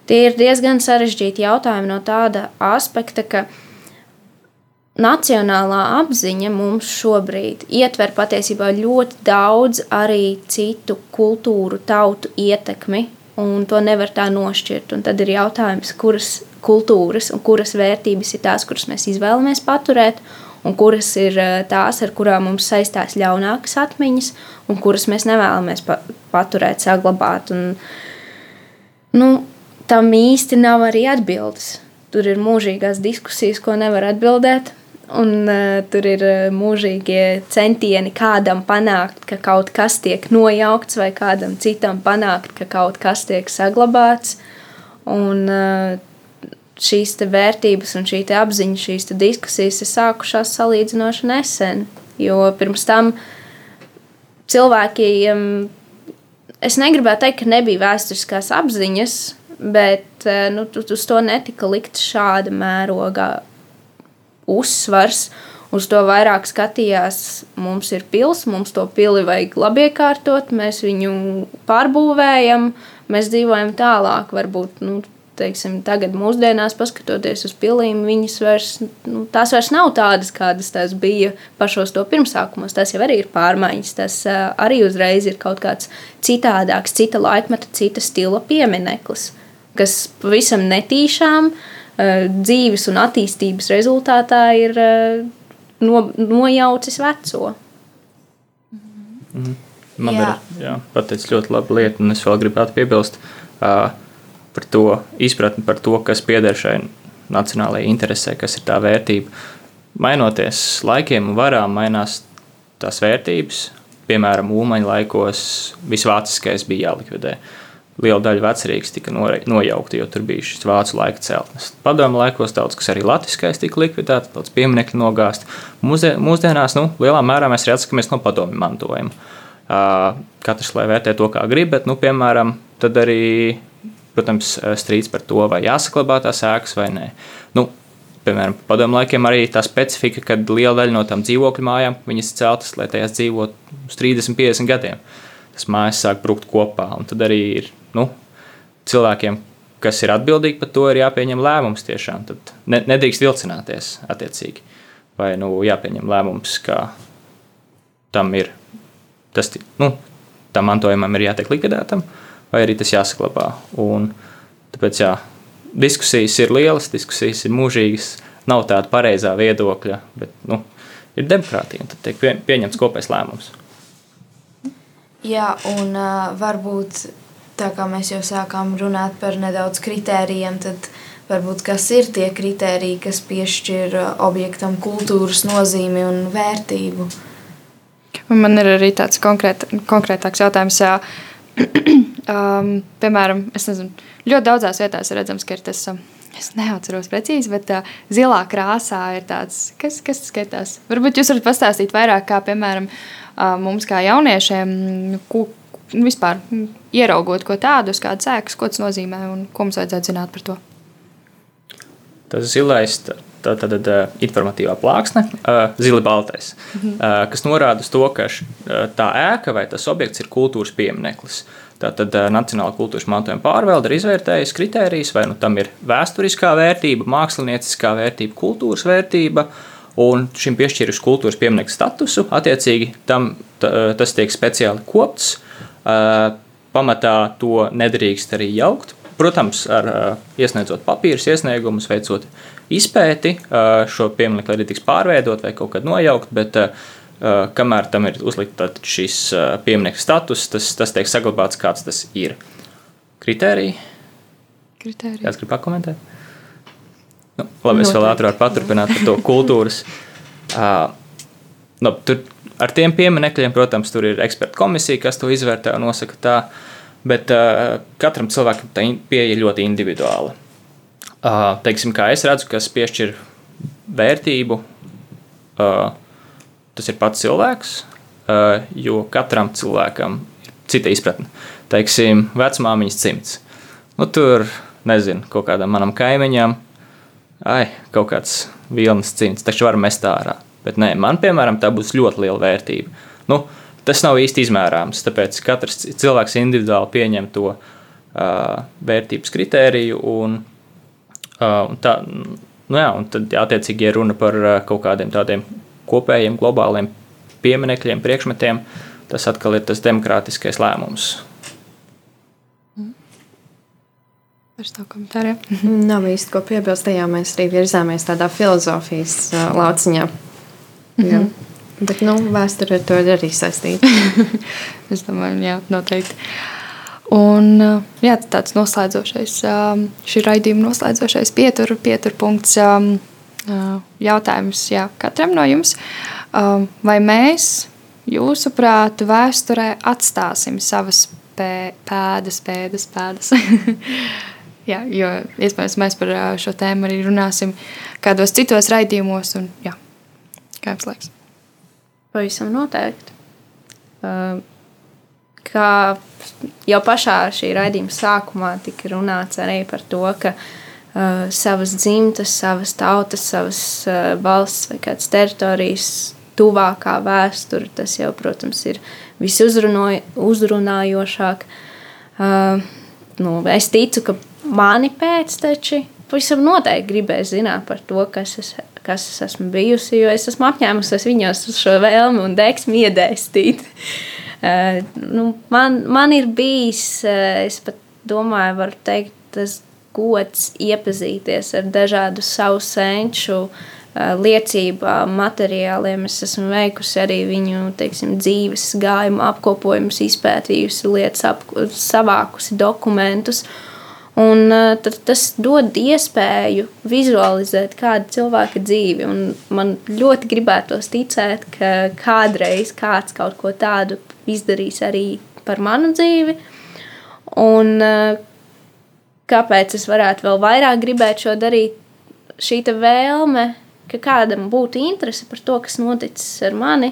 S3: Tie ir diezgan sarežģīti jautājumi no tāda aspekta, ka nacionālā apziņa mums šobrīd ietver patiesībā ļoti daudz arī citu kultūru, tautu ietekmi, un to nevar tā nošķirt. Un tad ir jautājums, kuras kultūras un kuras vērtības ir tās, kuras mēs izvēlamies paturēt, un kuras ir eh, tās, ar kurām mums saistās ļaunākas atmiņas, un kuras mēs nevēlamies pa paturēt, saglabāt. Un, nu, tam īsti nav arī atbildes. Tur ir mūžīgās diskusijas, ko nevar atbildēt. Un uh, tur ir uh, mūžīgie centieni kādam panākt, ka kaut kas tiek nojaukts, vai kādam citam panākt, ka kaut kas tiek saglabāts. Un uh, šīs vērtības un šī apziņa, šīs diskusijas ir sākušās salīdzinoši nesen. Jo pirms tam cilvēkiem, es negribētu teikt, ka nebija vēsturiskās apziņas, bet eh, nu, uz to netika likt šāda mēroga uzsvars. uz to vairāk skatījās, mums ir pils, mums to pili vajag labi iekārtot, mēs viņu pārbūvējam, mēs dzīvojam tālāk. Varbūt nu, teiksim, tagad, mūsdienās, paskatoties uz pilīm, viņas vairs, nu, tās vairs nav tādas, kādas tās bija pašos to pirmsākumos. Tas jau arī ir pārmaiņas. Tas uh, arī uzreiz ir kaut kāds citādāks, cita laikmeta, cita stila piemineklis, kas pavisam netīšām uh, dzīves un attīstības rezultātā ir eh, no, nojaucis veco.
S4: Mm. Man jā. ir pateicis ļoti laba lieta, un es vēl gribētu piebilst uh, par to izpratni par to, kas pieder šai nacionālajai interesē, kas ir tā vērtība. Mainoties laikiem un varām, mainās tās vērtības. Piemēram, Umaņa laikos visvāciskais bija jālikvidē. Liela daļa vecrīgas tika nojaukta, jo tur bija šis vācu laika celtnes. Padomu laikos daudz kas arī latviskais tika likvidēts, daudz pieminiektu nogāzt. Mūsdien, mūsdienās nu, lielā mērā mēs arī atskatāmies no padomu mantojuma. Katrs lai vērtē to, kā grib, bet, nu, piemēram, tad arī, protams, strīds par to, vai jāsaklabā tās ēkas vai nē. Nu, piemēram, padomu laikiem arī tā specifika, kad liela daļa no tām dzīvokļu mājām viņas celtas, lai tajās dzīvotu uz 30, 50 gadiem. Tas mājas sāk brukt kopā, un tad arī ir nu, cilvēkiem, kas ir atbildīgi par to, ir jāpieņem lēmums tiešām. Tad ne, nedrīkst vilcināties attiecīgi. Vai nu, jāpieņem lēmums, ka tam ir tas, nu, tam mantojumam ir jātiek likvidētam, vai arī tas jāsaglabā. Un tāpēc jā, diskusijas ir lielas, diskusijas ir mūžīgas, nav tāda pareizā viedokļa, bet nu, ir demokrātija un tad tiek pie, pieņemts kopējs lēmums.
S5: Jā, un uh, varbūt tā kā mēs jau sākām runāt par nedaudz kritērijiem, tad varbūt kas ir tie kritēriji, kas piešķir objektam kultūras nozīmi un vērtību.
S2: Man ir arī tāds konkrēt, konkrētāks jautājums. um, piemēram, nezinu, ļoti daudzās vietās ir redzams, ka ir tas. Um, Es neatceros precīzi, bet uh, zilā krāsā ir tāds, kas, kas skaitās. Varbūt jūs varat pastāstīt vairāk, kā piemēram uh, mums, kā jauniešiem, ko, vispār ieraugot ko tādu, kādas sēkas, ko tas nozīmē un ko mums vajadzētu zināt par to.
S4: Tas zilais, tā, tā tad uh, informatīvā plāksne, zili baltais, mhm. uh, kas norāda uz to, ka tā ēka vai tas objekts ir kultūras piemineklis. Tātad Nacionāla kultūras mantojuma pārvalde ir izvērtējusi kritērijus, vai nu tam ir vēsturiskā vērtība, mākslinieckā vērtība, kultūras vērtība, un šim piešķīrusi kultūras pieminiektu statusu. Attiecīgi tam, tas tiek speciāli kopts Pamatā to nedrīkst arī jaukt. Protams, ar iesniedzot papīrus, iesniegumus, veicot izpēti, šo pieminiektu arī tiks pārveidot vai kaut kad nojaukt, bet kamēr tam ir uzlikta šis pieminiektu status, tas, tas tiek saglabāts, kāds tas ir. Kritēriji?
S2: Kritēriji.
S4: Kāds grib pakomentēt? Nu, labi, es vēl ātrāk paturpināt par to kultūras. Uh, nu, tur ar tiem pieminekļiem, protams, tur ir eksperta komisija, kas to izvērtē un nosaka tā, bet uh, katram cilvēkam tā pieeja ļoti individuāla. Uh, teiksim, kā es redzu, kas piešķir vērtību, uh, tas ir pats cilvēks, uh, jo katram cilvēkam ir cita izpratne. Teiksim, vecmāmiņas cimds. Nu, tur, nezinu, kaut kādam manam kaimiņam, ai, kaut kāds vilnas cimds, taču var mest ārā. Bet nē, man, piemēram, tā būs ļoti liela vērtība. Nu, tas nav īsti izmērāms, tāpēc katrs cilvēks individuāli pieņem to uh, vērtības kritēriju. Un, uh, tā, nu jā, un tad, attiecīgi, ja runa par uh, kaut kādiem tādiem kopējiem globāliem pieminekļiem, priekšmetiem, tas atkal ir tas demokrātiskais lēmums.
S2: Ar savu komentāru.
S6: Nav īsti ko piebilst, tajā mēs arī virzāmies tādā filozofijas lauciņā. Jā. Mm -hmm. Bet nu, vēsture ar to ir arī saistīta.
S2: es domāju, jā, noteikti. Un jā, tāds noslēdzošais, šī raidījuma noslēdzošais pietur, pieturpunkts jautājums jā, katram no jums. Vai mēs, jūsuprāt, vēsturē atstāsim savas pēdas, pēdas, pēdas? jā, jo iespējams mēs par šo tēmu arī runāsim kādos citos raidījumos. Un, jā, Kā jums liekas?
S3: Pavisam noteikti. Kā jau pašā šī raidījuma sākumā tika runāts arī par to, ka uh, savas dzimtas, savas tautas, savas uh, valsts vai kādas teritorijas tuvākā vēsture. Tas jau, protams, ir visuzrunājošāk. Uh, nu, es ticu, ka mani pēcteči pavisam noteikti gribēs zināt par to, kas es, kas es esmu bijusi, jo es esmu apņēmusies viņos šo vēlmi un deksmi iedēstīt. Uh, nu, man, man ir bijis, uh, es pat domāju, var teikt, tas gods iepazīties ar dažādu savu senču uh, liecībām, materiāliem. Es esmu veikusi arī viņu teiksim, dzīves gājumu apkopojumus, izpētījusi lietas, ap, savākusi dokumentus. Un, uh, tas dod iespēju vizualizēt kādu cilvēku dzīvi. Un man ļoti gribētos ticēt, ka kādreiz kāds kaut ko tādu izdarīs arī par manu dzīvi. Un, uh, kāpēc es varētu vēl vairāk gribēt šo darīt? Šī vēlme, ka kādam būtu interese par to, kas noticis ar mani,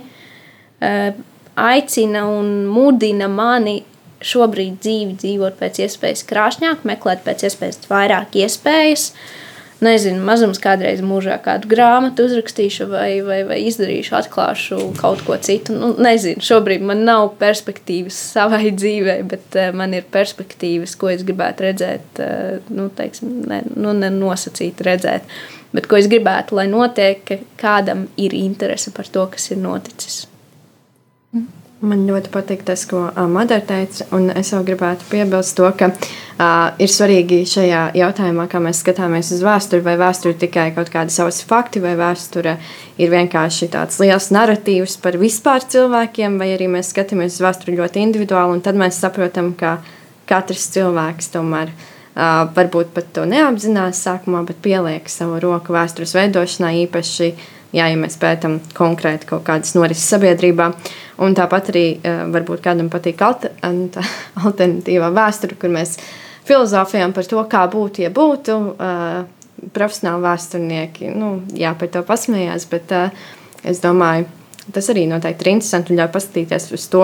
S3: uh, aicina un mudina mani šobrīd dzīvi dzīvot pēc iespējas krāšņāk, meklēt pēc iespējas vairāk iespējas. Nezinu, mazums kādreiz mūžā kādu grāmatu uzrakstīšu, vai, vai, vai izdarīšu, atklāšu kaut ko citu. Nu, nezinu, šobrīd man nav perspektīvas savai dzīvei, bet uh, man ir perspektīvas, ko es gribētu redzēt, uh, nu, teiksim, ne, nu, nenosacīt redzēt. Bet ko es gribētu, lai notiek, ka kādam ir interese par to, kas ir noticis.
S6: Man ļoti patīk tas, ko Madara teica, un es vēl gribētu piebilst to, ka uh, ir svarīgi šajā jautājumā, kā mēs skatāmies uz vēsturi, vai vēsture ir tikai kaut kādi savas fakti, vai vēsture ir vienkārši tāds liels narratīvs par vispār cilvēkiem, vai arī mēs skatāmies uz vēsturi ļoti individuāli, un tad mēs saprotam, ka katrs cilvēks tomēr uh, varbūt pat to neapzinās sākumā, bet pieliek savu roku vēstures veidošanā īpaši jā, ja mēs pētām konkrēti kaut kādas norises sabiedrībā. Un tāpat arī uh, varbūt kādam patīk alter, alternatīvā vēsture, kur mēs filozofējam par to, kā būtu, ja būtu. Uh, profesionāli vēsturnieki nu, jā, par to pasmējās, bet uh, es domāju, tas arī noteikti ir interesanti un ļauj paskatīties uz to,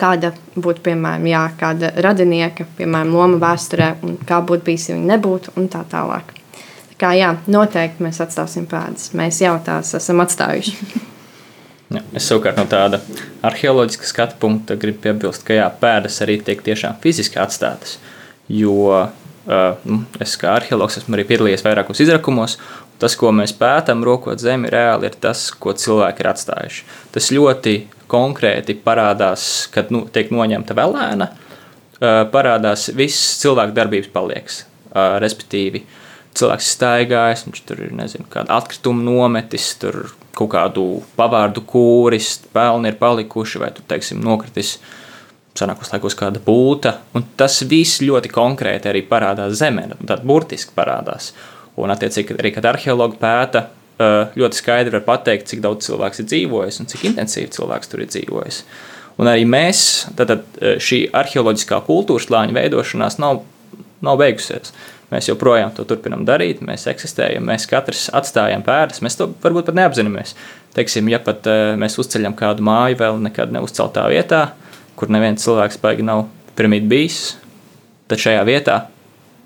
S6: kāda būtu, piemēram, jā, kāda radinieka, piemēram, loma vēsturē, un kā būtu bijis, ja viņa nebūtu, un tā tālāk. Kā jā, noteikti mēs atstāsim pēdas. Mēs jau tās esam atstājuši.
S4: Ja, es savukārt no tāda arheoloģiska skatu punkta gribu piebilst, ka jā, pēdas arī tiek tiešām fiziski atstātas. Jo nu, es kā arheologs esmu arī piedalījies vairākos izrakumos. Tas, ko mēs pētām, rokot zemi, reāli ir tas, ko cilvēki ir atstājuši. Tas ļoti konkrēti parādās, kad nu, tiek noņemta velēna, parādās viss cilvēku darbības palieks. Respektīvi, cilvēks staigājis, viņš tur ir nezinu, kāda atkrituma nometis, tur kaut kādu pavārdu kūris, pelni ir palikuši, vai tur, teiksim, nokritis senākos laikos kāda būta. Tas viss ļoti konkrēti arī parādās zemē, tad burtiski parādās. Un, attiecīgi, arī kad arheologi pēta, ļoti skaidri var pateikt, cik daudz cilvēks ir dzīvojis un cik intensīvi cilvēks tur ir dzīvojis. Un arī mēs, tad šī arheoloģiskā kultūras slāņa veidošanās nav, nav beigusies. Mēs joprojām to turpinām darīt, mēs eksistējam, mēs katrs atstājam pēdas, mēs to varbūt pat neapzināmies. Teiksim, ja pat uh, mēs uzceļam kādu māju vēl nekad neuzceltā vietā, kur neviens cilvēks baigi nav pirmīt bijis, tad šajā vietā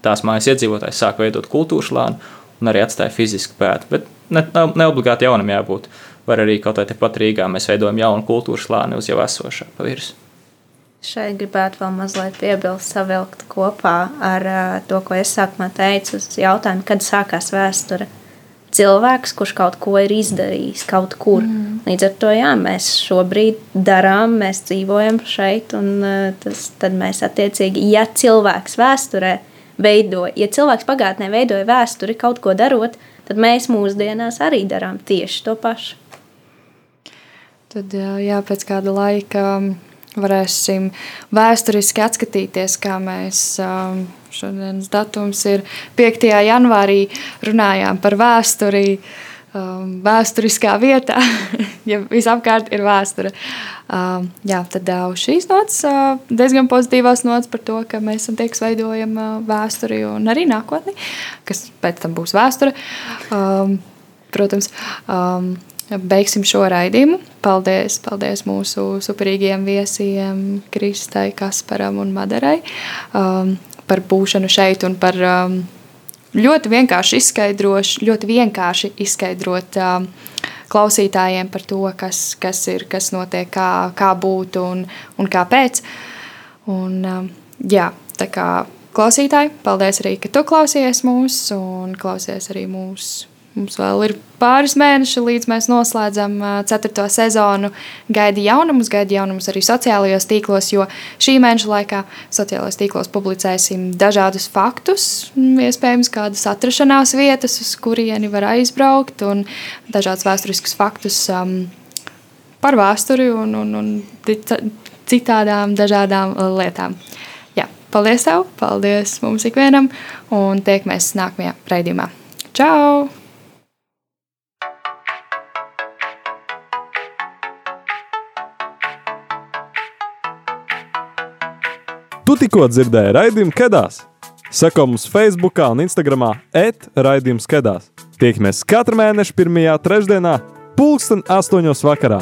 S4: tās mājas iedzīvotājs sāk veidot kultūras lānu un arī atstāja fizisku pētu. Bet ne, ne, obligāti jaunam jābūt. Var arī kaut kā tepat Rīgā mēs veidojam jaunu kultūras lāni uz jau esošā pa
S3: Šeit gribētu vēl mazliet piebilst, savilkt kopā ar uh, to, ko es sākumā teicu, uz jautājumu, kad sākās vēsture. Cilvēks, kurš kaut ko ir izdarījis, kaut kur. Mm. Līdz ar to jā, mēs šobrīd darām, mēs dzīvojam šeit, un uh, tas, tad mēs attiecīgi, ja cilvēks vēsturē veidoja, ja cilvēks pagātnē veidoja vēsturi kaut ko darot, tad mēs mūsdienās arī darām tieši to pašu.
S2: Tad jā, pēc kāda laika varēsim vēsturiski atskatīties, kā mēs um, šodienas datums ir 5. janvārī runājām par vēsturi. Um, vēsturiskā vietā, ja visapkārt ir vēsture. Um, jā, tad uh, šīs nots uh, diezgan pozitīvās nots par to, ka mēs esam tie, kas veidojam uh, vēsturi un arī nākotni, kas pēc tam būs vēsture. Um, protams, um, beigsim šo raidījumu. Paldies, paldies mūsu superīgiem viesiem, Kristai, Kasparam un Madarai um, par būšanu šeit un par um, ļoti vienkārši izskaidrošu, ļoti vienkārši izskaidrot um, klausītājiem par to, kas, kas ir, kas notiek, kā, kā būt un, un kāpēc. Un, um, jā, tā kā klausītāji, paldies arī, ka tu klausies mūs un klausies arī mūsu Mums vēl ir pāris mēneši, līdz mēs noslēdzam ceturto sezonu. Gaida jaunumus, gaida jaunumus arī sociālajos tīklos, jo šī mēneša laikā sociālajos tīklos publicēsim dažādus faktus, iespējams, kādas atrašanās vietas, uz kurieni var aizbraukt, un dažādus vēsturiskus faktus um, par vēsturi un, un, un citādām dažādām lietām. Jā, paldies tev, paldies mums ikvienam, un tiekamies nākamajā raidījumā. Čau!
S1: Tu tikko dzirdēji raidījumu Kedās. Seko mums Facebook un Instagram etraidījums Kedās. Tiekamies katru mēnešu pirmajā trešdienā, pulksten astoņos vakarā.